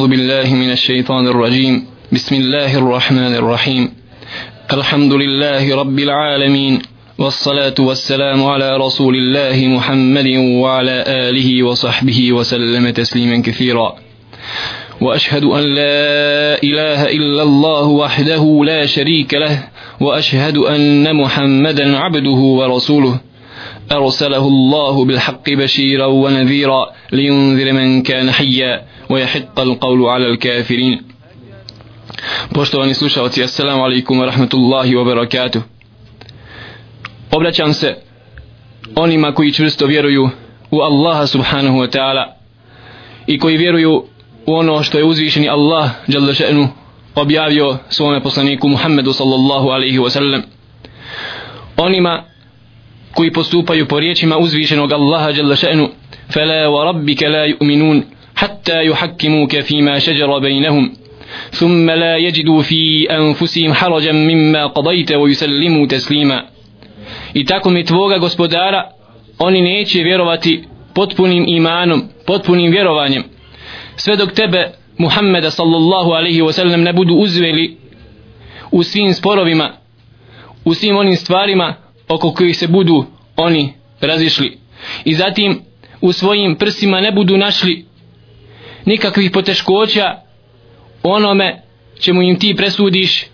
أعوذ بالله من الشيطان الرجيم. بسم الله الرحمن الرحيم. الحمد لله رب العالمين والصلاة والسلام على رسول الله محمد وعلى آله وصحبه وسلم تسليما كثيرا. وأشهد أن لا إله إلا الله وحده لا شريك له وأشهد أن محمدا عبده ورسوله. أرسله الله بالحق بشيرا ونذيرا لينذر من كان حيا ويحق القول على الكافرين Poštovani slušalci, assalamu alaikum wa rahmatullahi wa barakatuh. Obraćam se onima koji čvrsto vjeruju u Allaha subhanahu wa ta'ala i koji vjeruju u ono što je uzvišeni Allah jalla še'nu objavio svome poslaniku Muhammedu sallallahu alaihi wa sallam. Onima koji postupaju po riječima uzvišenog Allaha jalla še'nu فلا وربك لا يؤمنون حتى يحكموك فيما شجر بينهم ثم لا يجدوا في أنفسهم حرجا مما قضيت ويسلموا تسليما I tako mi tvoga gospodara oni neće vjerovati potpunim imanom, potpunim vjerovanjem sve dok tebe Muhammeda sallallahu alaihi wa sallam ne budu uzveli u svim sporovima u svim onim stvarima oko kojih se budu oni razišli. I zatim u svojim prsima ne budu našli nikakvih poteškoća onome čemu im ti presudiš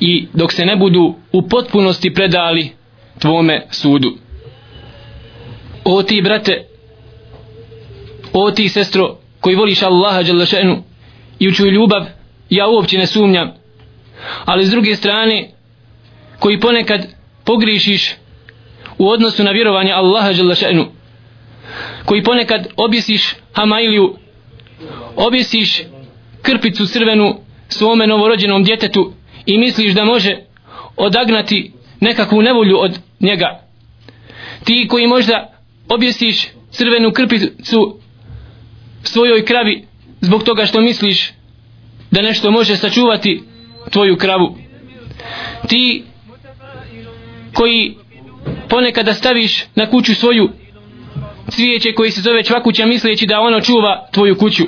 i dok se ne budu u potpunosti predali tvome sudu. O ti brate o ti sestro koji voliš Allaha Đalešenu i u čuju ljubav ja uopće ne sumnjam. Ali s druge strane koji ponekad pogrišiš u odnosu na vjerovanje Allaha šenu koji ponekad objesiš hamailiju objesiš krpicu crvenu svome novorođenom djetetu i misliš da može odagnati nekakvu nevolju od njega. Ti koji možda objesiš crvenu krpicu svojoj kravi zbog toga što misliš da nešto može sačuvati tvoju kravu. Ti koji ponekada staviš na kuću svoju cvijeće koji se zove čvakuća misleći da ono čuva tvoju kuću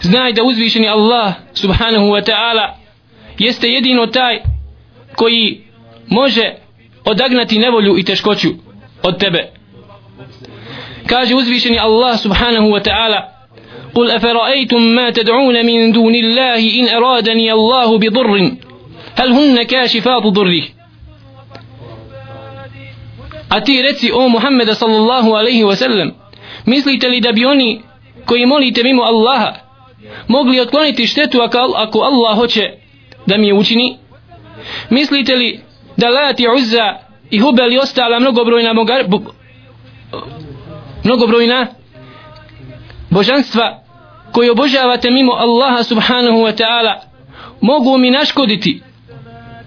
znaj da uzvišeni Allah subhanahu wa ta'ala jeste jedino taj koji može odagnati nevolju i teškoću od tebe kaže uzvišeni Allah subhanahu wa ta'ala قل أفرأيتم ما تدعون من دون الله إن أرادني الله بضر هل هن كاشفات ضره A ti reci o Muhammeda sallallahu alaihi wa sallam, mislite li da bi oni koji molite mimo Allaha mogli otkloniti štetu ako Allah hoće da mi je učini? Mislite li da Lati Uzza i Hubel i ostala mnogobrojna bogar, bo, mnogobrojna božanstva koje obožavate mimo Allaha subhanahu wa ta'ala mogu mi naškoditi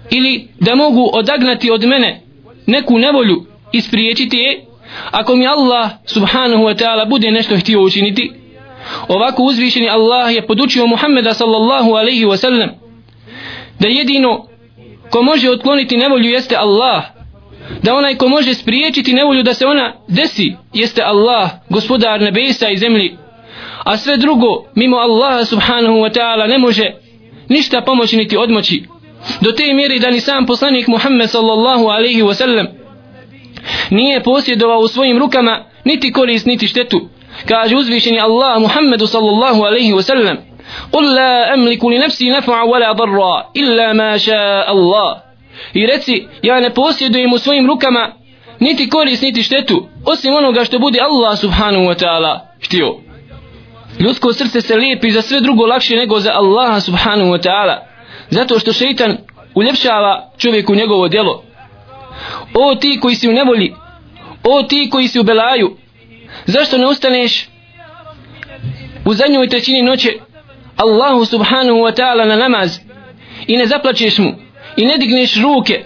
ili da mogu odagnati od mene neku nevolju ispriječiti je ako mi Allah subhanahu wa ta'ala bude nešto htio učiniti ovako uzvišeni Allah je podučio Muhammeda sallallahu alaihi wa sallam da jedino ko može otkloniti nevolju jeste Allah da onaj ko može spriječiti nevolju da se ona desi jeste Allah gospodar nebesa i zemlji. A sve drugo mimo Allaha subhanahu wa ta'ala ne može ništa pomoći niti odmoći do te mjeri da ni sam poslanik Muhammed sallallahu alaihi wa sallam nije posjedovao u svojim rukama niti korist niti štetu kaže uzvišeni Allah Muhammedu sallallahu alaihi wa sallam قل لا أملك لنفسي نفعا ولا ضرا إلا ما شاء الله i reci ja ne posjedujem u svojim rukama niti korist niti štetu osim onoga što bude Allah subhanahu wa ta'ala htio ljudsko srce se lijepi za sve drugo lakše nego za Allaha subhanahu wa ta'ala zato što šeitan uljepšava čovjeku njegovo djelo o ti koji si u nevolji. O ti koji si u belaju. Zašto ne ustaneš? U zadnjoj trećini noće Allahu subhanahu wa ta'ala na namaz i ne zaplačeš mu i ne digneš ruke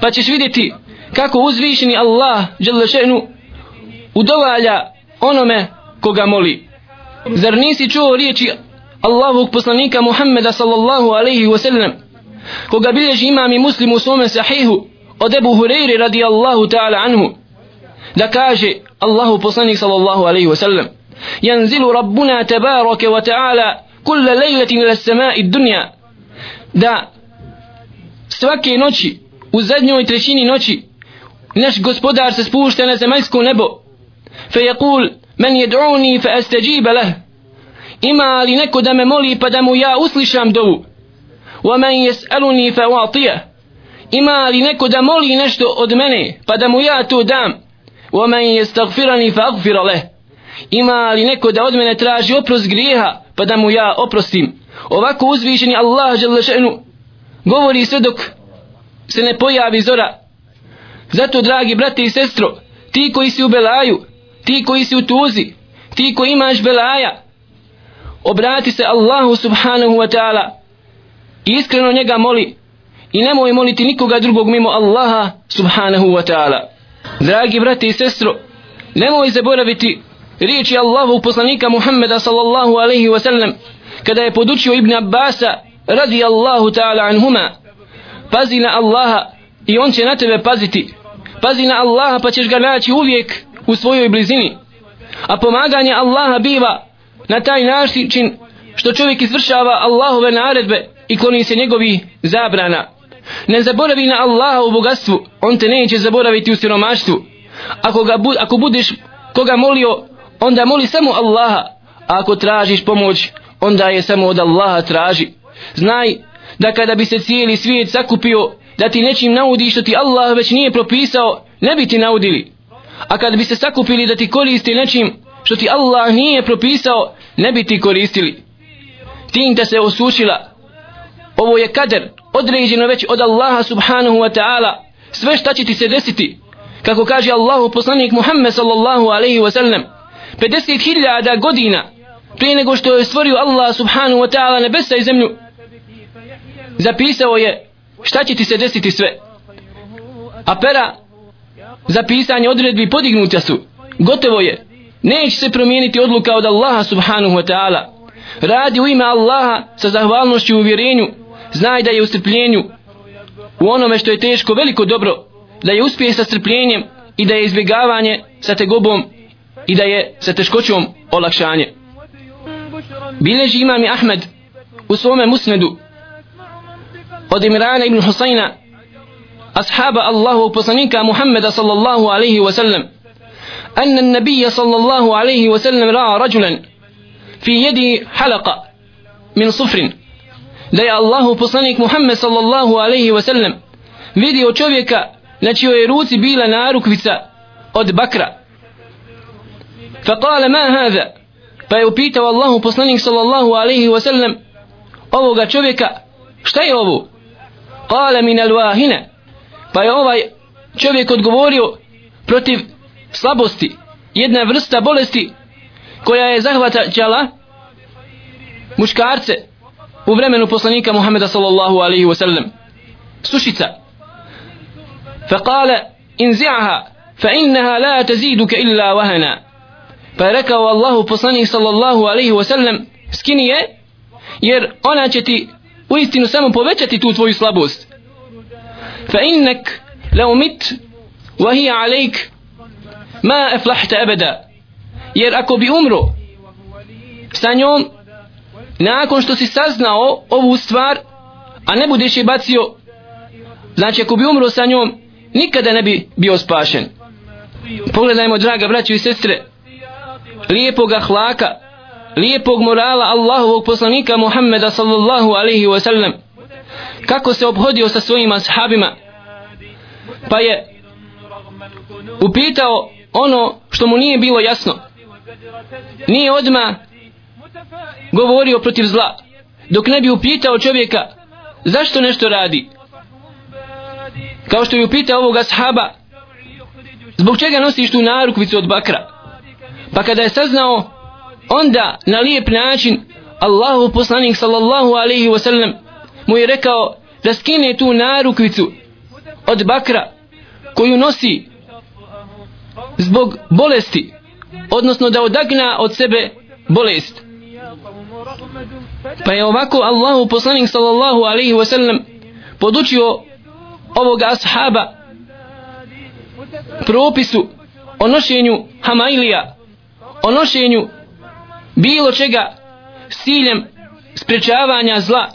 pa ćeš vidjeti kako uzvišeni Allah še'nu udovalja onome koga moli. Zar nisi čuo riječi Allahovog poslanika Muhammeda sallallahu alaihi wa sallam koga bilježi imam i muslim u svome sahihu? od Ebu Hureyri radijallahu ta'ala anhu da kaže Allahu poslanik sallallahu alaihi wa sallam ينزل ربنا تبارك وتعالى كل ليلة إلى السماء الدنيا da svake noći u zadnjoj trećini noći naš gospodar se spušta na zemaljsko nebo fe je kul men jed'uni fe esteđibe leh ima li neko da me moli pa da mu ja uslišam dovu wa men jes'aluni fe uatije ima li neko da moli nešto od mene pa da mu ja to dam? Wa men jestagfirani fe leh ima li neko da od mene traži oprost grijeha pa da mu ja oprostim? Ovako uzvišeni Allah še'nu govori sve dok se ne pojavi zora. Zato dragi brate i sestro ti koji si u belaju ti koji si u tuzi ti koji imaš belaja obrati se Allahu subhanahu wa ta'ala i iskreno njega moli i nemoj moliti nikoga drugog mimo Allaha subhanahu wa ta'ala. Dragi brate i sestro nemoj zaboraviti riječi Allahu poslanika Muhammeda sallallahu alaihi wa sallam kada je podučio Ibn Abbasa radi Allahu ta'ala anhuma pazi na Allaha i on će na tebe paziti. Pazi na Allaha pa ćeš ga naći uvijek u svojoj blizini. A pomaganje Allaha biva na taj način što čovjek izvršava Allahove naredbe i kloni se njegovi zabrana ne zaboravi na Allaha u bogatstvu on te neće zaboraviti u siromaštvu. Ako, ga, ako budeš koga molio onda moli samo Allaha a ako tražiš pomoć onda je samo od Allaha traži. Znaj da kada bi se cijeli svijet sakupio da ti nečim naudi što ti Allah već nije propisao ne bi ti naudili. A kad bi se sakupili da ti koristi nečim što ti Allah nije propisao ne bi ti koristili. Tinta se osušila. Ovo je kader određeno već od Allaha subhanahu wa ta'ala. Sve šta će ti se desiti kako kaže Allahu poslanik Muhammed sallallahu alaihi wa sallam 50.000 godina prije nego što je stvorio Allah subhanahu wa ta'ala nebesa i zemlju zapisao je šta će ti se desiti sve. A pera za pisanje odredbi podignuta su. Gotovo je. Neće se promijeniti odluka od Allaha subhanahu wa ta'ala. Radi u ime Allaha sa zahvalnošću u uvjerenju znaj da je u strpljenju u onome što je teško veliko dobro da je uspjeh sa strpljenjem i da je izbjegavanje sa tegobom i da je sa teškoćom olakšanje bileži imam Ahmed u svome musnedu od Imrana ibn Husayna ashaba Allahu poslanika Muhammeda sallallahu alaihi wa sallam أن النبي صلى الله عليه وسلم رأى رجلا في يده حلقة من صفر da je Allahu poslanik Muhammed sallallahu alaihi wa sallam vidio čovjeka na čijoj ruci bila narukvica od bakra فقال ما هذا pa je upitao Allahu poslanik sallallahu alaihi wa sallam ovoga čovjeka šta je ovo قال من الواهنة pa je ovaj čovjek odgovorio protiv slabosti jedna vrsta bolesti koja je zahvatala muškarce u vremenu poslanika Muhammeda sallallahu alaihi wa sallam sušica فقال انزعها فإنها لا تزيدك إلا وهنا pa je rekao Allahu poslanik sallallahu alaihi wa sallam skini je jer ona će ti u istinu samo povećati tu tvoju slabost fa innak lau mit wa hi alaik ma aflahta abada jer ako bi umro sa njom nakon što si saznao ovu stvar a ne budeš je bacio znači ako bi umro sa njom nikada ne bi bio spašen. Pogledajmo draga braćo i sestre lijepog ahlaka lijepog morala Allahovog poslanika Muhammeda sallallahu alaihi wa sallam kako se obhodio sa svojim ashabima pa je upitao ono što mu nije bilo jasno. Nije odma govorio protiv zla. Dok ne bi upitao čovjeka zašto nešto radi? Kao što je upitao ovoga ashaba zbog čega nosiš tu narukvicu od bakra? Pa kada je saznao onda na lijep način Allahu poslanik sallallahu alaihi wasallam mu je rekao da skine tu narukvicu od bakra koju nosi zbog bolesti odnosno da odagna od sebe bolest pa je ovako Allahu poslanik sallallahu alaihi wasallam podučio ovoga ashaba propisu o nošenju hamailija o nošenju bilo čega s ciljem sprečavanja zla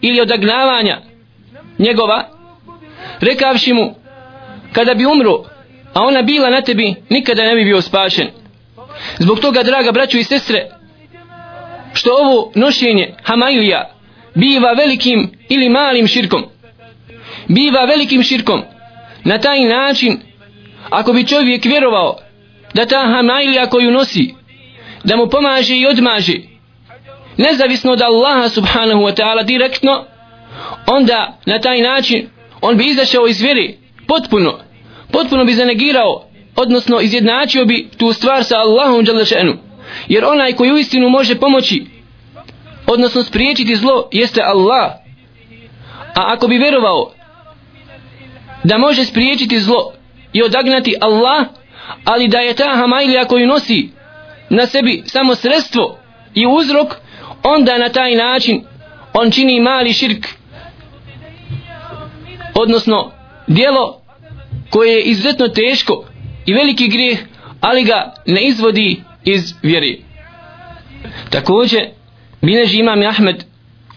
ili odagnavanja njegova rekavši mu kada bi umro a ona bila na tebi nikada ne bi bio spašen. Zbog toga draga braćo i sestre što ovo nošenje hamailija biva velikim ili malim širkom? Biva velikim širkom na taj način ako bi čovjek vjerovao da ta hamajlija koju nosi da mu pomaže i odmaže nezavisno od Allaha subhanahu wa ta'ala direktno onda na taj način on bi izašao iz vjeri potpuno. Potpuno bi zanegirao odnosno izjednačio bi tu stvar sa Allahom dželešenu jer onaj koji u istinu može pomoći odnosno spriječiti zlo jeste Allah. A ako bi vjerovao da može spriječiti zlo i odagnati Allah ali da je ta hamajlija koju nosi na sebi samo sredstvo i uzrok onda na taj način on čini mali širk odnosno dijelo koje je izuzetno teško i veliki grijeh ali ga ne izvodi iz vjeri također bineži imam Ahmed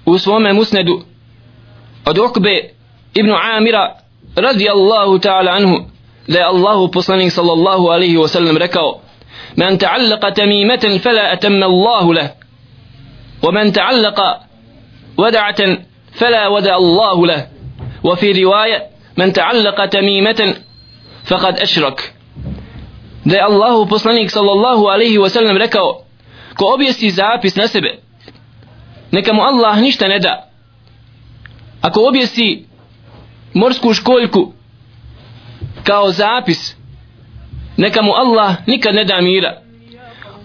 u svome musnedu od Ukbe ibn Amira radijallahu ta'ala anhu da je Allahu poslanik sallallahu alaihi wa sallam rekao من تعلق تميمة فلا أتم الله له ومن تعلق ودعة فلا ودع الله له وفي رواية من تعلق تميمة فقد أشرك da je Allahu poslanik sallallahu alaihi wa sallam rekao ko objesi zapis na sebe neka mu Allah ništa ne da. Ako objesi morsku školjku kao zapis neka mu Allah nikad ne da mira.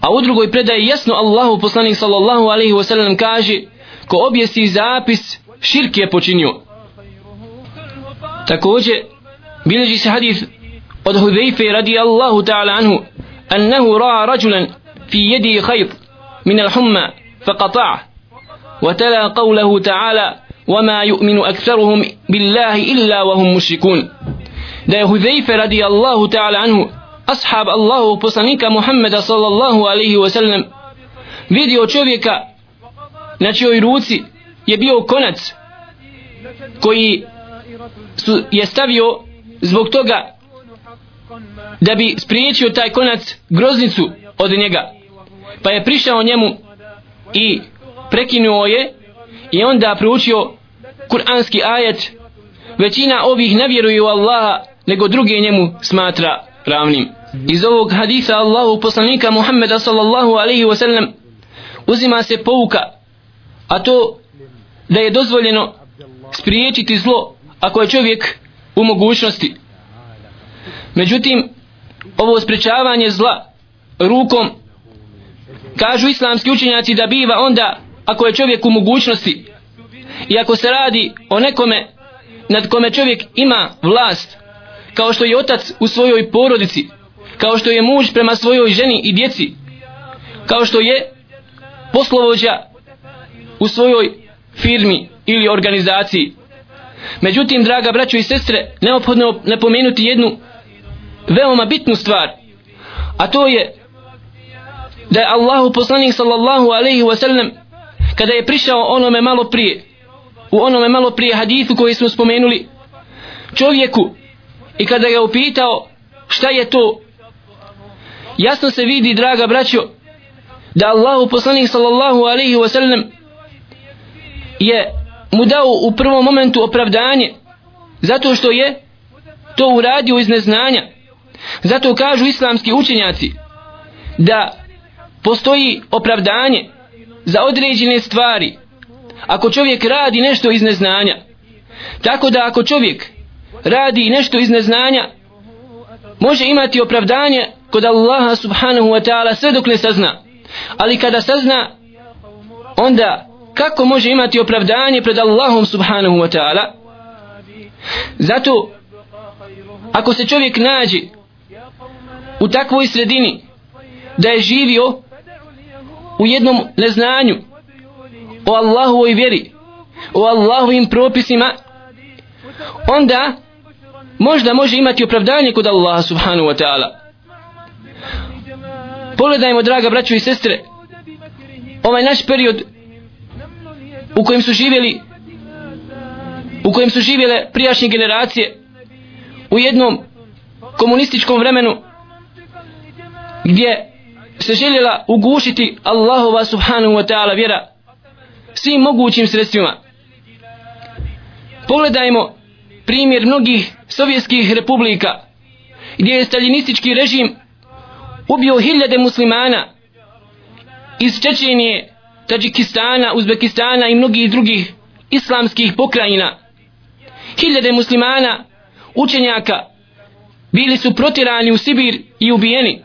A u drugoj predaji jasno Allahu poslanik sallallahu alaihi wa sallam kaže ko objesi zapis širk je počinio. Također bilježi se hadith قد حذيفه رضي الله تعالى عنه أنه رأى رجلا في يده خيط من الحمى فقطعه وتلا قوله تعالى وما يؤمن أكثرهم بالله إلا وهم مشركون. دا حذيفه رضي الله تعالى عنه أصحاب الله بصنيك محمد صلى الله عليه وسلم. فيديو تشوفيكا نتشيو يروتسي يبيو كونت koji su, je da bi spriječio taj konac groznicu od njega. Pa je prišao njemu i prekinuo je i onda proučio kuranski ajet. Većina ovih ne vjeruju Allaha nego druge njemu smatra ravnim. Iz ovog hadisa Allahu poslanika Muhammeda sallallahu alaihi wasallam uzima se pouka a to da je dozvoljeno spriječiti zlo ako je čovjek u mogućnosti. Međutim ovo spriječavanje zla rukom kažu islamski učenjaci da biva onda ako je čovjek u mogućnosti i ako se radi o nekome nad kome čovjek ima vlast kao što je otac u svojoj porodici kao što je muž prema svojoj ženi i djeci kao što je poslovođa u svojoj firmi ili organizaciji. Međutim draga braćo i sestre neophodno napomenuti jednu veoma bitnu stvar a to je da je Allahu poslanik sallallahu alaihi wa sallam kada je prišao onome malo prije u onome malo prije hadithu koji smo spomenuli čovjeku i kada ga upitao šta je to jasno se vidi draga braćo da Allahu poslanik sallallahu alaihi wa sallam je mu dao u prvom momentu opravdanje zato što je to uradio iz neznanja zato kažu islamski učenjaci da postoji opravdanje za određene stvari ako čovjek radi nešto iz neznanja. Tako da ako čovjek radi nešto iz neznanja može imati opravdanje kod Allaha subhanahu wa ta'ala sve dok ne sazna. Ali kada sazna onda kako može imati opravdanje pred Allahom subhanahu wa ta'ala? Zato ako se čovjek nađe u takvoj sredini da je živio u jednom neznanju o Allahovoj vjeri o Allahovim propisima onda možda može imati opravdanje kod Allaha subhanahu wa ta'ala. Pogledajmo draga braćo i sestre ovaj naš period u kojem su živjeli u kojem su živjele prijašnje generacije u jednom komunističkom vremenu gdje se željela ugušiti Allahova subhanahu wa ta'ala vjera svim mogućim sredstvima pogledajmo primjer mnogih sovjetskih republika gdje je staljinistički režim ubio hiljade muslimana iz Čečenije, Tadžikistana, Uzbekistana i mnogih drugih islamskih pokrajina. Hiljade muslimana, učenjaka, bili su protirani u Sibir i ubijeni.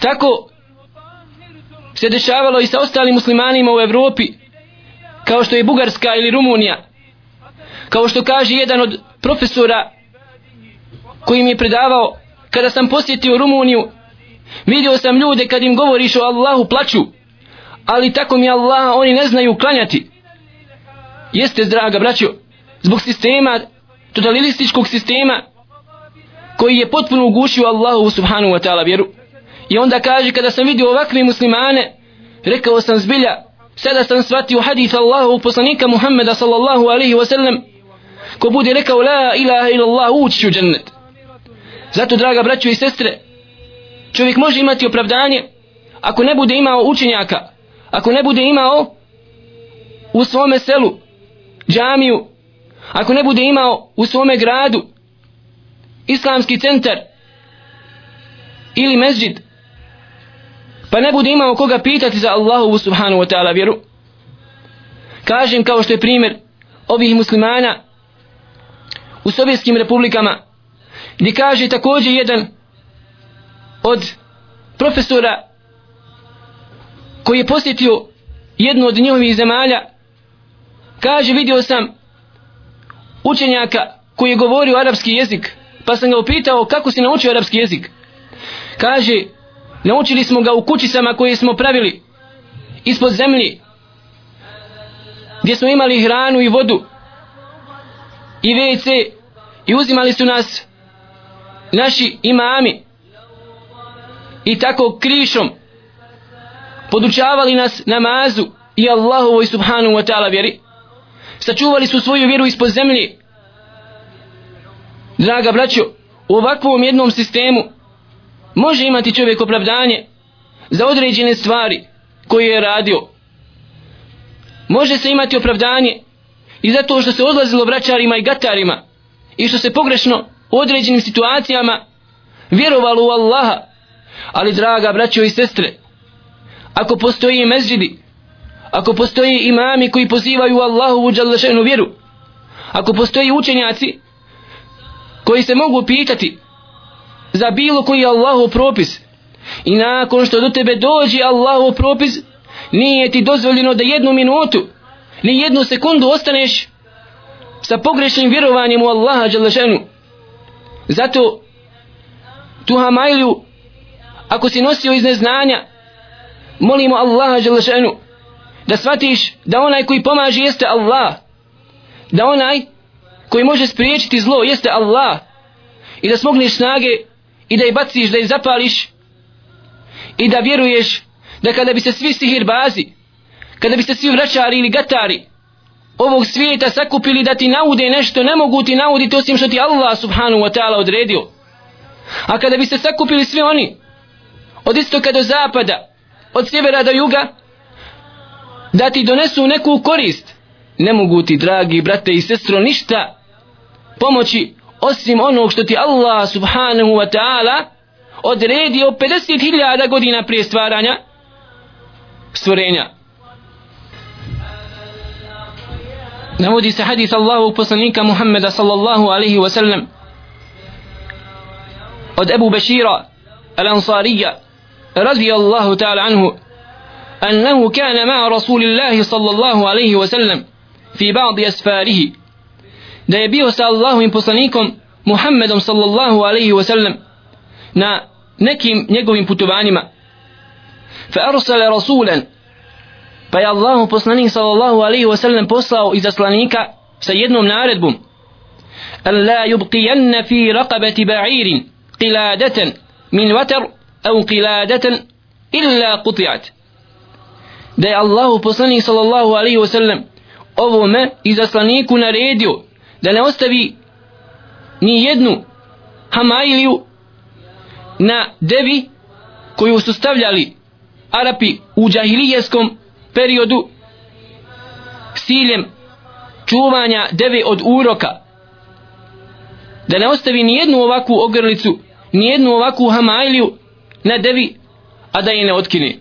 Tako se dešavalo i sa ostalim muslimanima u Evropi, kao što je Bugarska ili Rumunija. Kao što kaže jedan od profesora koji mi je predavao, kada sam posjetio Rumuniju, vidio sam ljude kad im govoriš o Allahu plaću, ali tako mi Allah oni ne znaju klanjati. Jeste, draga braćo, zbog sistema, totalističkog sistema, koji je potpuno ugušio Allahu subhanahu wa ta'ala vjeru. I onda kaže, kada sam vidio ovakve muslimane, rekao sam zbilja, sada sam shvatio hadith Allahu poslanika Muhammeda sallallahu alaihi wa sallam, ko bude rekao la ilaha ila Allah ući u džennet. Zato, draga braćo i sestre, čovjek može imati opravdanje ako ne bude imao učenjaka, ako ne bude imao u svome selu džamiju, ako ne bude imao u svome gradu islamski centar ili mezđid, pa ne bude imao koga pitati za Allahu subhanahu wa ta'ala vjeru. Kažem kao što je primjer ovih muslimana u sovjetskim republikama gdje kaže također jedan od profesora koji je posjetio jednu od njihovih zemalja kaže vidio sam učenjaka koji je govorio arapski jezik pa sam ga upitao kako si naučio arapski jezik kaže naučili smo ga u kućicama koje smo pravili ispod zemlji gdje smo imali hranu i vodu i WC i uzimali su nas naši imami i tako krišom podučavali nas namazu i Allahovoj subhanahu wa ta'ala vjeri. Sačuvali su svoju vjeru ispod zemlje. Draga braćo u ovakvom jednom sistemu može imati čovjek opravdanje za određene stvari koje je radio. Može se imati opravdanje i zato što se odlazilo vraćarima i gatarima i što se pogrešno u određenim situacijama vjerovalo u Allaha. Ali draga braćo i sestre ako postoji mezđidi ako postoji imami koji pozivaju Allahu u džalešenu vjeru ako postoji učenjaci koji se mogu pitati za bilo koji Allahu propis. I nakon što do tebe dođe Allahu propis nije ti dozvoljeno da jednu minutu ni jednu sekundu ostaneš sa pogrešnim vjerovanjem u Allaha Đalešanu. Zato tu hamajlju ako si nosio iz neznanja molimo Allaha Đalešanu da shvatiš da onaj koji pomaže jeste Allah da onaj koji može spriječiti zlo jeste Allah i da smogneš snage i da ih baciš, da ih zapališ. I da vjeruješ da kada bi se svi sihirbazi kada bi se svi vraćari ili gatari ovog svijeta sakupili da ti naude nešto ne mogu ti nauditi osim što ti Allah subhanahu wa ta'ala odredio. A kada bi se sakupili svi oni od istoka do zapada, od sjevera do juga, da ti donesu neku korist, ne mogu ti, dragi brate i sestro, ništa pomoći osim onog što ti Allah subhanahu wa ta'ala odredio 50.000 godina prije stvaranja stvorenja. Navodi se hadis Allahu poslanika Muhammeda sallallahu alaihi wa sallam od Ebu Bešira al-Ansarija الله تعالى عنه أنه كان مع رسول الله صلى الله عليه وسلم في بعض أسفاره da je bio sa Allahovim poslanikom Muhammedom sallallahu alaihi wa sallam na nekim njegovim putovanjima. Fa arsala rasulan pa je Allahu poslanik sallallahu alaihi wa sallam poslao izaslanika sa jednom naredbom. An la yubqiyanna fi raqabati ba'irin qiladatan min watar au qiladatan illa qutiat. Da je Allahu poslanik sallallahu alaihi wasallam ovome i zaslaniku naredio da ne ostavi ni jednu hamailiju na devi koju su stavljali Arapi u džahilijeskom periodu s ciljem čuvanja deve od uroka. Da ne ostavi ni jednu ovakvu ogrlicu ni jednu ovakvu hamailiju na devi a da je ne otkine.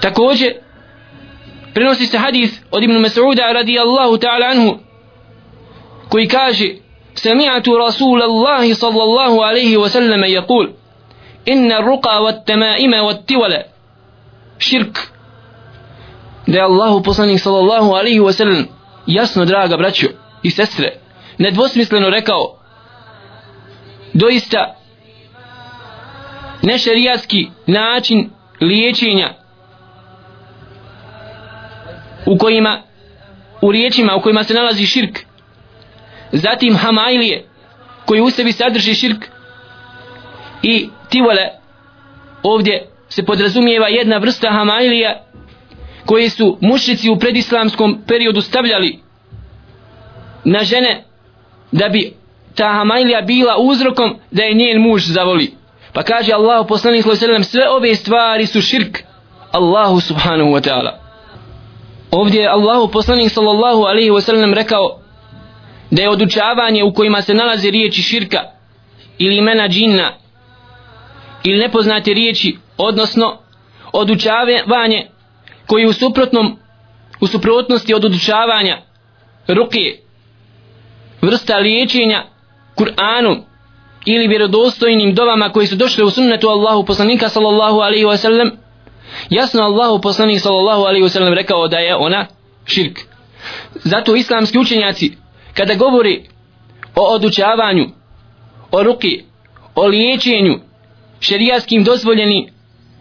Također prenosi se hadis od Ibn Mas'uda radijallahu ta'ala anhu koji kaže سمعت رسول الله صلى الله عليه وسلم يقول إن الرقى والتمائم والتولى شرك da je Allahu poslanik sallallahu alaihi wa sallam jasno draga braćo i sestre nedvosmisleno rekao doista nešerijatski način liječenja u kojima u riječima u kojima se nalazi širk. Zatim hamailije koji u sebi sadrži širk. I tivole ovdje se podrazumijeva jedna vrsta hamailija koji su mušnici u predislamskom periodu stavljali na žene da bi ta hamailija bila uzrokom da je njen muž zavoli. Pa kaže Allah poslanik sve ove stvari su širk. Allahu subhanahu wa ta'ala ovdje je Allahu poslanik sallallahu alaihi wasallam rekao da je odučavanje u kojima se nalaze riječi širka ili imena džinna ili nepoznate riječi odnosno odučavanje koji u suprotnom u suprotnosti od odučavanja ruke vrsta liječenja Kur'anom ili vjerodostojnim dovama koji su došli u sunnetu Allahu poslanika sallallahu alaihi wasallam sallam jasno Allahu poslanik sallallahu alaihi wasallam rekao da je ona širk. Zato islamski učenjaci kada govori o odučavanju o ruki o liječenju šerijaskim dozvoljenim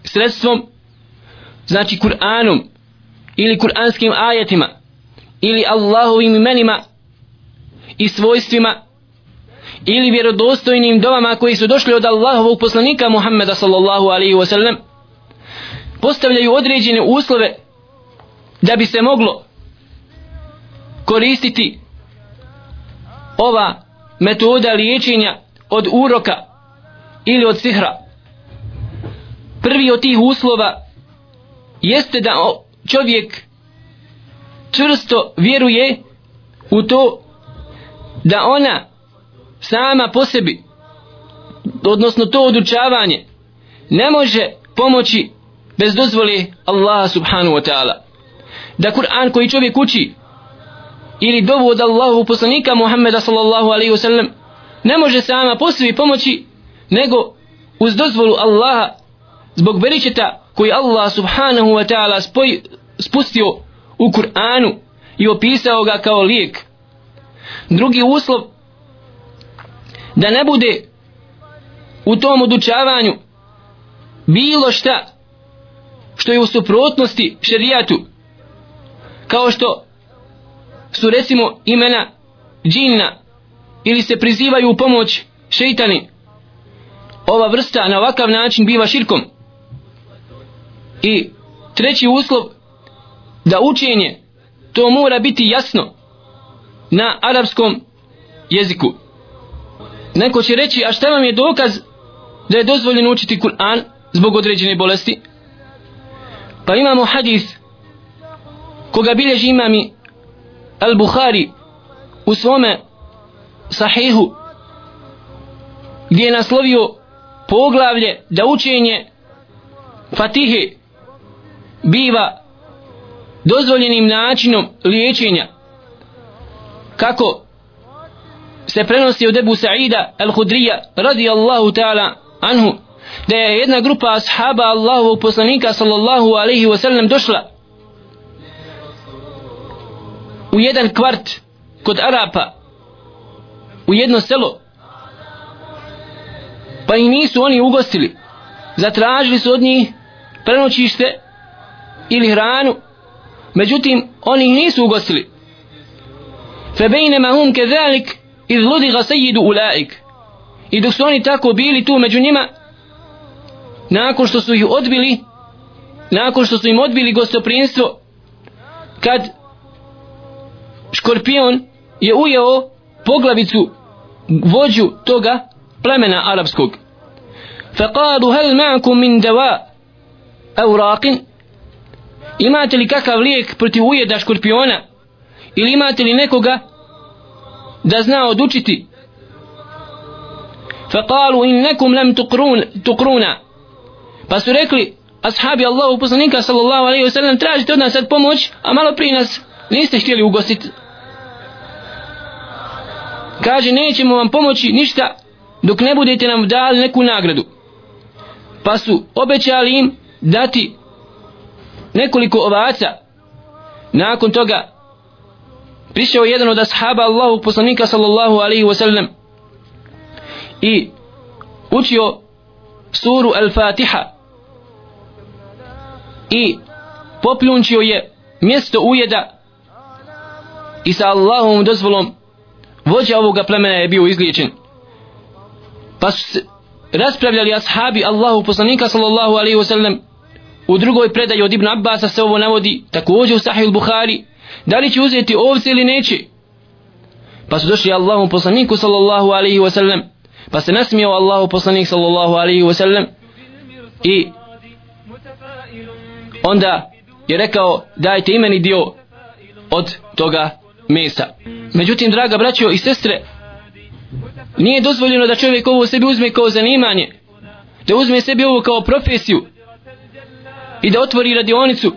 sredstvom znači Kur'anom ili kur'anskim ajetima ili Allahovim imenima i svojstvima ili vjerodostojnim dovama koji su došli od Allahovog poslanika Muhammeda sallallahu alaihi wasallam postavljaju određene uslove da bi se moglo koristiti ova metoda liječenja od uroka ili od sihra. Prvi od tih uslova jeste da čovjek čvrsto vjeruje u to da ona sama po sebi odnosno to odučavanje ne može pomoći bez dozvole Allaha subhanahu wa ta'ala da Kur'an koji čovjek uči ili dovu od Allahu poslanika Muhammeda sallallahu alaihi wa sallam ne može sama po pomoći nego uz dozvolu Allaha zbog beričeta koji Allah subhanahu wa ta'ala spustio u Kur'anu i opisao ga kao lijek. Drugi uslov da ne bude u tom odučavanju bilo šta što je u suprotnosti šerijatu kao što su recimo imena džinna ili se prizivaju u pomoć šeitani ova vrsta na ovakav način biva širkom I treći uslov da učenje to mora biti jasno na arapskom jeziku. Neko će reći, a šta vam je dokaz da je dozvoljeno učiti Kur'an zbog određene bolesti? Pa imamo hadis koga bilježi imami Al-Bukhari u svome sahihu gdje je naslovio poglavlje da učenje Fatihe biva dozvoljenim načinom liječenja. Kako se prenosi od Ebu Sa'ida al-Hudrija radijallahu ta'ala anhu da je jedna grupa ashaba Allahovog poslanika sallallahu alaihi wasallam došla u jedan kvart kod Arapa u jedno selo. Pa i nisu oni ugostili. Zatražili su od njih prenoćište ili hranu. Međutim oni nisu ugostili. فبينما هم كذلك إذ لدغ سيد أولئك i dok su oni tako bili tu među njima nakon što su ih odbili nakon što su im odbili gostoprinstvo kad škorpion je ujeo poglavicu vođu toga plemena arapskog فقالوا هل معكم من دواء أوراق imate li kakav lijek protiv ujeda škorpiona ili imate li nekoga da zna odučiti فقالوا إنكم لم تقرون تقرونا pa su rekli ashabi Allahu poslanika sallallahu alaihi wasallam tražite od nas sad pomoć a malo prije nas niste htjeli ugostiti kaže nećemo vam pomoći ništa dok ne budete nam dali neku nagradu. Pa su obećali im dati nekoliko ovaca. Nakon toga prišao jedan od ashaba Allahu poslanika sallallahu alaihi wasallam i učio suru Al-Fatiha i popljunčio je mjesto ujeda i sa Allahovom dozvolom vođa ovoga plemena je bio izliječen. Pa su raspravljali ashabi Allahu poslanika sallallahu alaihi wasallam. U drugoj predaji od Ibn Abbasa se ovo navodi također u Sahih Bukhari da li će uzeti ovce ili neće. Pa su došli Allahu poslaniku sallallahu alaihi wasallam pa se nasmijao Allahu poslanik sallallahu alaihi wasallam i onda je rekao dajte imeni dio od toga mesa. Međutim draga braćo i sestre nije dozvoljeno da čovjek ovo sebi uzme kao zanimanje da uzme sebi ovo kao profesiju i da otvori radionicu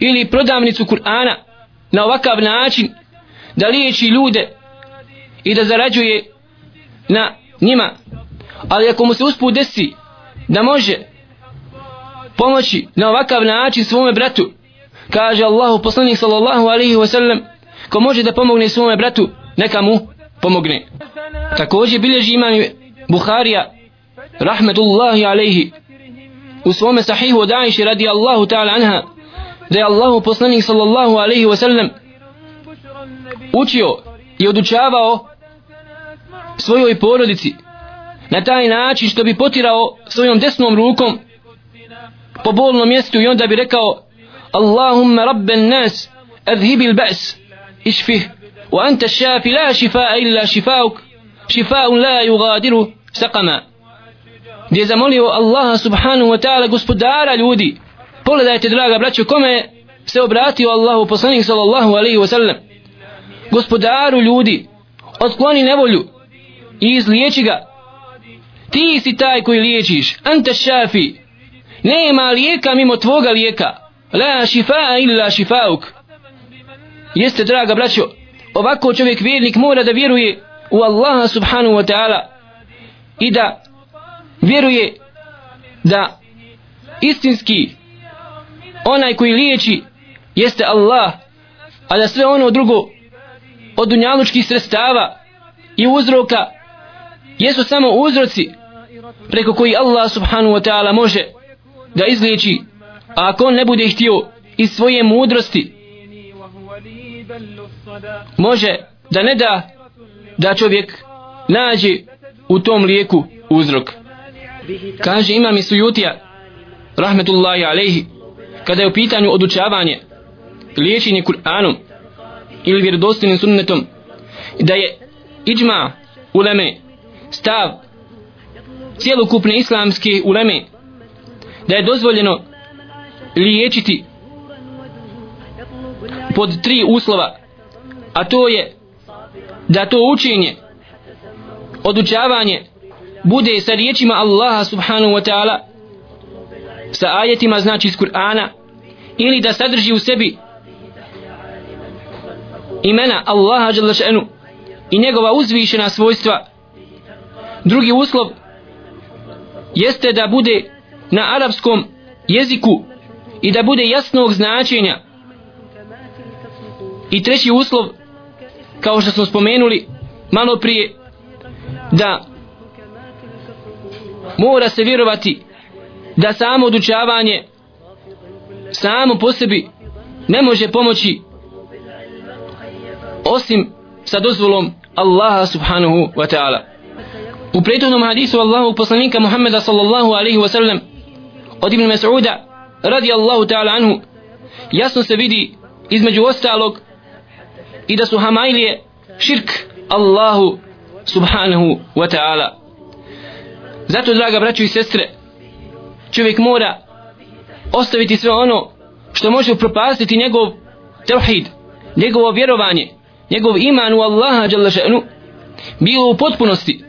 ili prodavnicu Kur'ana na ovakav način da liječi ljude i da zarađuje na njima. Ali ako mu se usput desi da može pomoći na ovakav način svome bratu. Kaže Allahu poslanik sallallahu alaihi wa sallam ko može da pomogne svome bratu neka mu pomogne. Također bilježi imam Buharija rahmetullahi alaihi u svome sahihu od Aisha radi Allahu ta'ala anha da je Allahu poslanik sallallahu alaihi wa sallam učio i odučavao svojoj porodici na taj način što bi potirao svojom desnom rukom po bolnom mjestu i onda bi rekao Allahumma rabben nas adhibil ba's išfih wa anta šafi la šifaa illa šifauk šifaun la yugadiru saqama. Gdje je zamolio Allaha subhanahu wa ta'ala gospodara ljudi pogledajte draga braćo kome se obratio Allahu poslanik sallallahu alaihi wa sallam. Gospodaru ljudi otkloni nevolju i izliječi ga. Ti si taj koji liječiš. Anta šafi nema lijeka mimo tvoga lijeka. La šifaa illa šifauk. Jeste draga braćo ovako čovjek vjernik mora da vjeruje u Allaha subhanahu wa ta'ala i da vjeruje da istinski onaj koji liječi jeste Allah a da sve ono drugo od dunjalučkih sredstava i uzroka jesu samo uzroci preko koji Allah subhanahu wa ta'ala može da izliječi a ako on ne bude htio iz svoje mudrosti može da ne da da čovjek nađe u tom lijeku uzrok. Kaže imam i sujutija rahmetullahi alejhi, kada je u pitanju odučavanje liječenje Kur'anom ili vjerodostinim sunnetom da je iđma uleme stav cijelokupne islamske uleme da je dozvoljeno liječiti pod tri uslova a to je da to učenje odučavanje bude sa riječima Allaha subhanahu wa ta'ala sa ajetima znači iz Kur'ana ili da sadrži u sebi imena Allaha šanu i njegova uzvišena svojstva. Drugi uslov jeste da bude na arapskom jeziku i da bude jasnog značenja. I treći uslov kao što smo spomenuli malo prije da mora se vjerovati da samo odučavanje samo po sebi ne može pomoći osim sa dozvolom Allaha subhanahu wa ta'ala. U prethodnom hadisu Allahu poslanika Muhammeda sallallahu alaihi wa sallam od Ibn Mas'uda radi Allahu ta'ala anhu jasno se vidi između ostalog i da su Hamailije širk Allahu subhanahu wa ta'ala. Zato draga braćo i sestre čovjek mora ostaviti sve ono što može propastiti njegov tevhid njegovo vjerovanje njegov iman u Allaha bilo u potpunosti.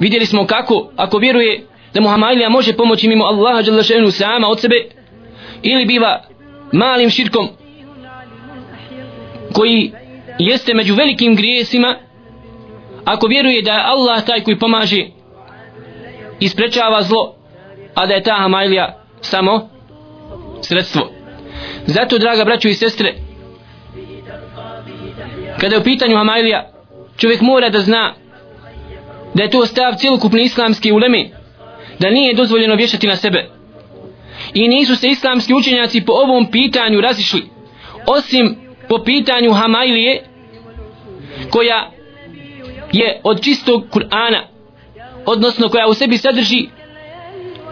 Vidjeli smo kako ako vjeruje da Muhammadija može pomoći mimo Allaha Đalešenu sama od sebe ili biva malim širkom koji jeste među velikim grijesima ako vjeruje da je Allah taj koji pomaže i sprečava zlo a da je ta Hamailija samo sredstvo. Zato draga braćo i sestre kada je u pitanju Hamailija čovjek mora da zna da je to stav cijelokupne islamske uleme da nije dozvoljeno vješati na sebe. I nisu se islamski učenjaci po ovom pitanju razišli osim po pitanju Hamailije koja je od čistog Kur'ana odnosno koja u sebi sadrži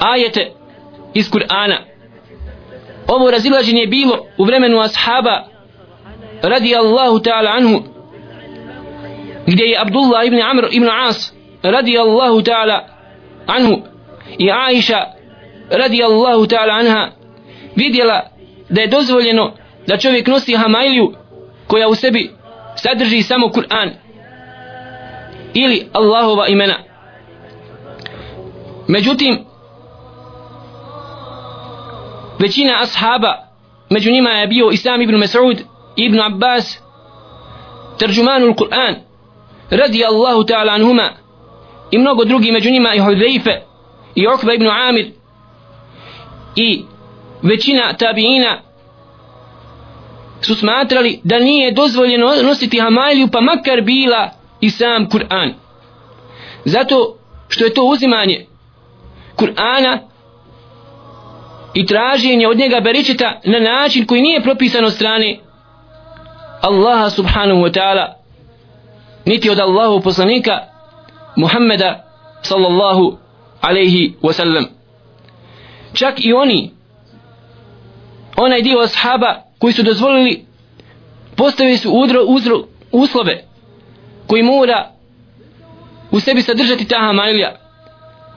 ajete iz Kur'ana. Ovo razilaženje je bilo u vremenu ashaba radi Allahu ta'ala anhu gdje je Abdullah ibn Amr ibn As radi Allahu ta'ala anhu i Aisha radi Allahu ta'ala anha vidjela da je dozvoljeno da čovjek nosi hamailiju koja u sebi sadrži samo Kur'an ili Allahova imena. Međutim većina ashaba među njima je bio Isam ibn Mas'ud ibn Abbas terđumanul Kur'an radi Allahu ta'ala anhuma i mnogo drugi među njima i Hudhaife i Okba ibn Amir i većina tabiina su smatrali da nije dozvoljeno nositi hamaliju pa makar bila i sam Kur'an. Zato što je to uzimanje Kur'ana i traženje od njega beričeta na način koji nije propisan od strane Allaha subhanahu wa ta'ala niti od Allahu poslanika Muhammeda sallallahu alaihi wasallam. čak i oni onaj dio ashaba koji su dozvolili postavili su udro, uzro, uslove koji mora u sebi sadržati ta hamalija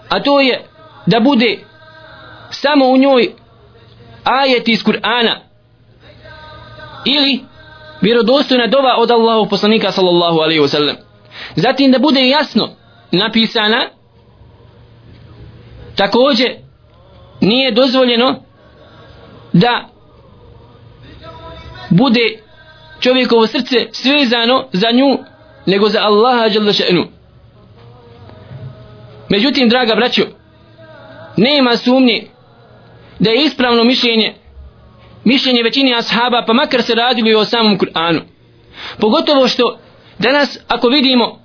a to je da bude samo u njoj ajet iz Kur'ana ili vjerodostojna dova od Allahu poslanika sallallahu alaihi wasallam zatim da bude jasno napisana takođe nije dozvoljeno da bude čovjekovo srce svezano za nju nego za Allaha dželle še'nu. Međutim draga braćo nema sumnje da je ispravno mišljenje mišljenje većini ashaba pa makar se radili o samom Kur'anu. Pogotovo što danas ako vidimo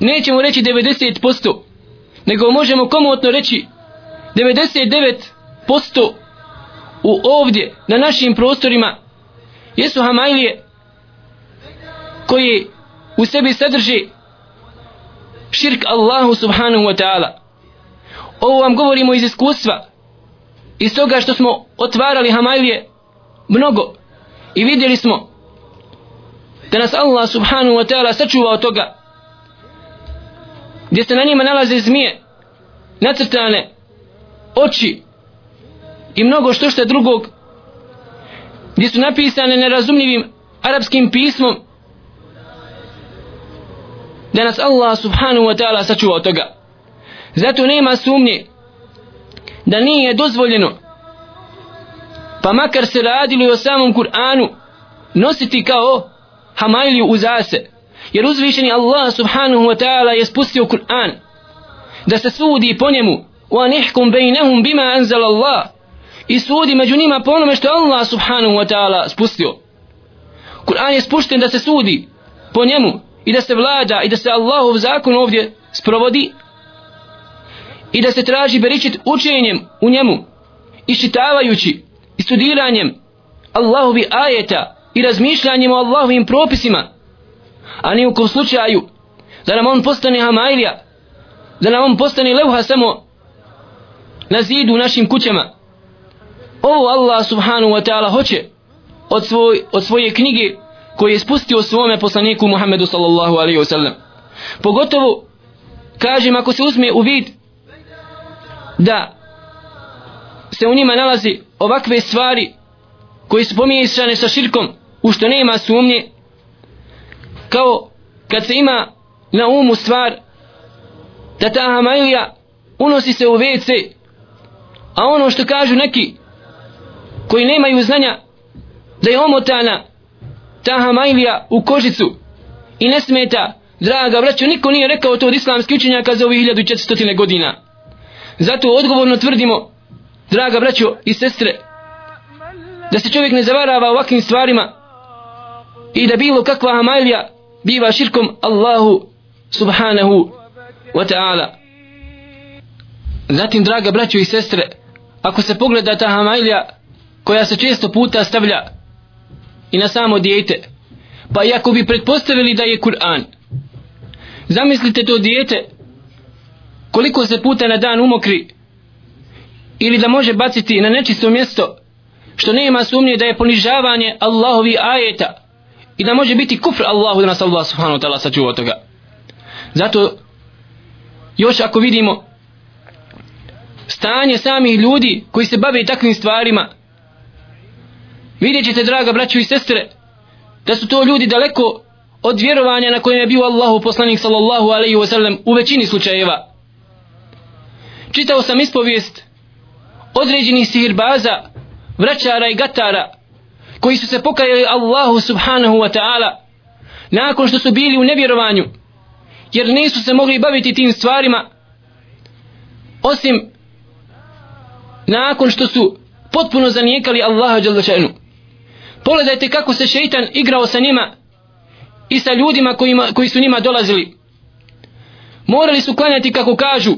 nećemo reći 90% nego možemo komotno reći 99% u ovdje na našim prostorima jesu Hamajlije koji u sebi sadrži širk Allahu subhanahu wa ta'ala. Ovo vam govorimo iz iskustva iz toga što smo otvarali Hamajlije mnogo i vidjeli smo da nas Allah subhanahu wa ta'ala sačuva od toga gdje se na njima nalaze zmije nacrtane oči i mnogo što što drugog gdje su napisane nerazumljivim arapskim pismom da nas Allah subhanahu wa ta'ala sačuva od toga. Zato nema sumnje da nije dozvoljeno pa makar se radili o samom Kur'anu nositi kao hamajliju u zase jer uzvišeni Allah subhanahu wa ta'ala je spustio Kur'an da se sudi po njemu. Wa nihkum bejnehum bima anzal Allah. I sudi među njima po onome što Allah subhanahu wa ta'ala spustio. Kur'an je spušten da se sudi po njemu i da se vlada i da se Allahov zakon ovdje sprovodi i da se traži beričit učenjem u njemu iščitavajući i studiranjem Allahovi ajeta i razmišljanjem o Allahovim propisima a ni u kom slučaju da nam on postane hamailija da nam on postane levha samo na zidu u našim kućama. Ovo Allah subhanahu wa ta'ala hoće od, svoj, od svoje knjige koje je spustio svome poslaniku Muhammedu sallallahu alaihi wa sallam. Pogotovo kažem ako se uzme u vid da se u njima nalazi ovakve stvari koji su pomiješane sa širkom u što nema sumnje kao kad se ima na umu stvar da ta hamajlija unosi se u WC a ono što kažu neki koji nemaju znanja da je omotana ta hamajlija u kožicu i ne smeta draga braćo niko nije rekao to od islamskih učenjaka za ovih 1400 godina. Zato odgovorno tvrdimo draga braćo i sestre da se čovjek ne zavarava ovakvim stvarima i da bilo kakva hamajlija biva širkom Allahu subhanahu wa ta'ala. Zatim draga braćo i sestre ako se pogleda ta hamajlija koja se često puta stavlja i na samo dijete pa i ako bi pretpostavili da je Kur'an zamislite to dijete koliko se puta na dan umokri ili da može baciti na nečisto mjesto što nema sumnje da je ponižavanje Allahovi ajeta i da može biti kufr Allahu da nas Allah subhanahu wa ta'ala sačuva toga. Zato još ako vidimo stanje samih ljudi koji se bave takvim stvarima vidjet ćete draga braćo i sestre da su to ljudi daleko od vjerovanja na kojem je bio Allahu poslanik sallallahu alaihi wa sallam u većini slučajeva. Čitao sam ispovijest određenih sihirbaza vraćara i gatara koji su se pokajali Allahu subhanahu wa ta'ala nakon što su bili u nevjerovanju jer nisu se mogli baviti tim stvarima osim nakon što su potpuno zanijekali Allaha Đaldašanu pogledajte kako se šeitan igrao sa njima i sa ljudima kojima, koji su njima dolazili. Morali su klanjati kako kažu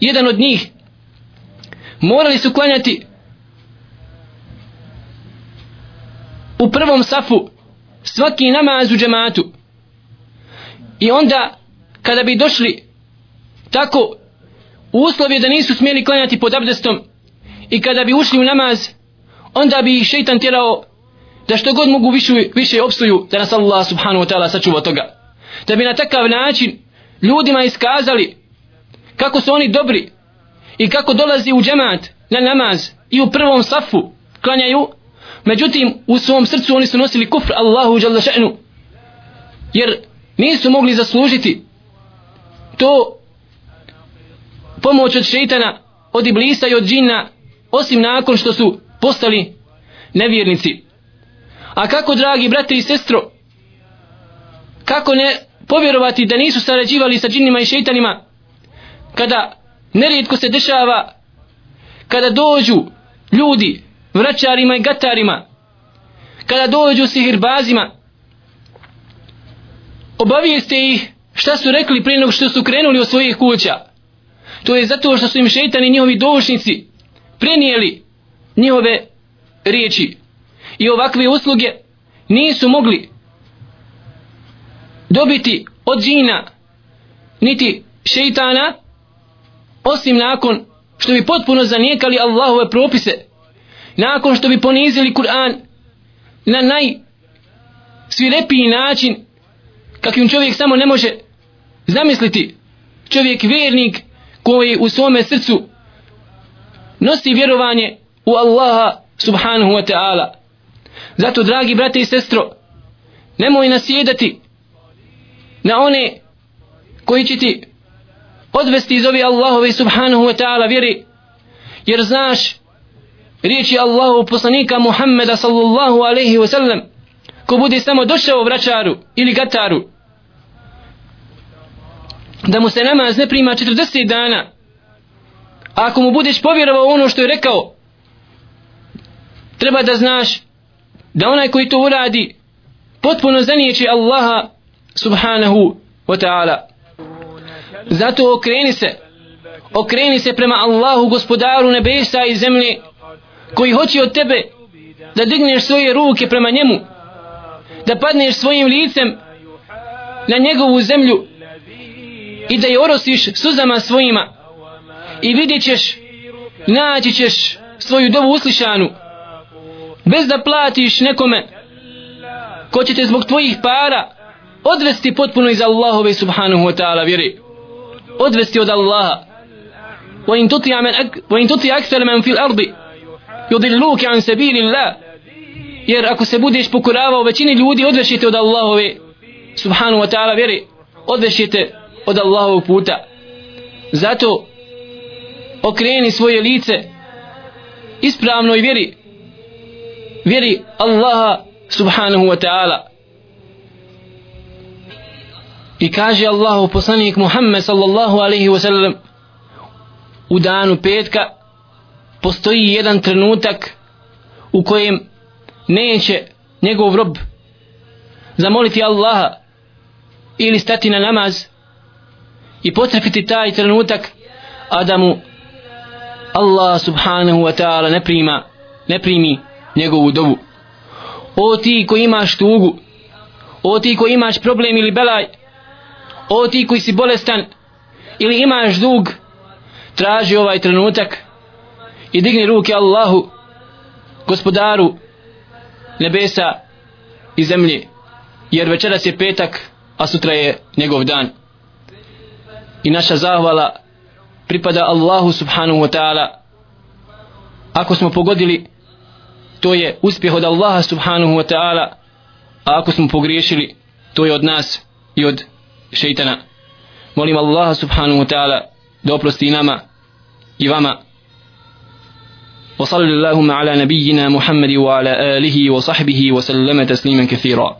jedan od njih. Morali su klanjati u prvom safu svaki namaz u džematu. I onda kada bi došli tako u uslovi da nisu smjeli klanjati pod abdestom i kada bi ušli u namaz onda bi ih šeitan tjerao da što god mogu više, više obstuju da nas Allah subhanahu wa ta'ala sačuva toga. Da bi na takav način ljudima iskazali kako su oni dobri i kako dolazi u džemat na namaz i u prvom safu klanjaju međutim u svom srcu oni su nosili kufr Allahu dželle še'nu. Jer nisu mogli zaslužiti to pomoć od šeitana od iblisa i od džina osim nakon što su postali nevjernici. A kako dragi brate i sestro kako ne povjerovati da nisu sarađivali sa džinima i šeitanima kada nerijetko se dešava kada dođu ljudi vraćarima i gatarima kada dođu sihirbazima obavijeste ih šta su rekli prije nego što su krenuli od svojih kuća. To je zato što su im šeitani njihovi došnici prenijeli njihove riječi. I ovakve usluge nisu mogli dobiti od džina niti šeitana osim nakon što bi potpuno zanijekali Allahove propise nakon što bi ponizili Kur'an na naj svirepiji način kakvim čovjek samo ne može zamisliti čovjek vjernik koji u svome srcu nosi vjerovanje u Allaha subhanahu wa ta'ala. Zato dragi brate i sestro nemoj nasjedati na one koji će ti odvesti iz ove Allahove subhanahu wa ta'ala vjeri jer znaš riječi Allahu poslanika Muhammeda sallallahu alaihi wa sallam ko bude samo došao vraćaru ili gataru da mu se namaz ne prima 40 dana a ako mu budeš povjerovao ono što je rekao treba da znaš da onaj koji to uradi potpuno zanijeći Allaha subhanahu wa ta'ala. Zato okreni se okreni se prema Allahu gospodaru nebesa i zemlje koji hoće od tebe da digneš svoje ruke prema njemu da padneš svojim licem na njegovu zemlju i da je orosiš suzama svojima i vidjet ćeš naći ćeš svoju dovu uslišanu bez da platiš nekome ko će te zbog tvojih para odvesti potpuno iz Allahove subhanahu wa ta'ala vjeri odvesti od Allaha وإن تطيع من أك... وإن تطيع أكثر من في الأرض yudilluke an sabilillah jer ako se budeš pokoravao većini ljudi odvešite od Allahove. Subhanu wa ta'ala vjeri odvešite od Allahovog puta. Zato okreni svoje lice ispravno i vjeri. Vjeri Allaha subhanahu wa ta'ala. I kaže Allahu poslanik Muhammed sallallahu alaihi wa sallam u danu petka postoji jedan trenutak u kojem neće njegov rob zamoliti Allaha ili stati na namaz i potrefiti taj trenutak a da mu Allah subhanahu wa ta'ala ne prima ne primi njegovu dobu o ti koji imaš tugu o ti koji imaš problem ili belaj o ti koji si bolestan ili imaš dug traži ovaj trenutak i digni ruke Allahu gospodaru nebesa i zemlje jer večeras je petak a sutra je njegov dan. I naša zahvala pripada Allahu subhanahu wa ta'ala. Ako smo pogodili to je uspjeh od Allaha subhanahu wa ta'ala a ako smo pogriješili to je od nas i od šeitana. Molim Allaha subhanahu wa ta'ala da oprosti nama i vama. وصلى اللهم على نبينا محمد وعلى آله وصحبه وسلم تسليما كثيرا.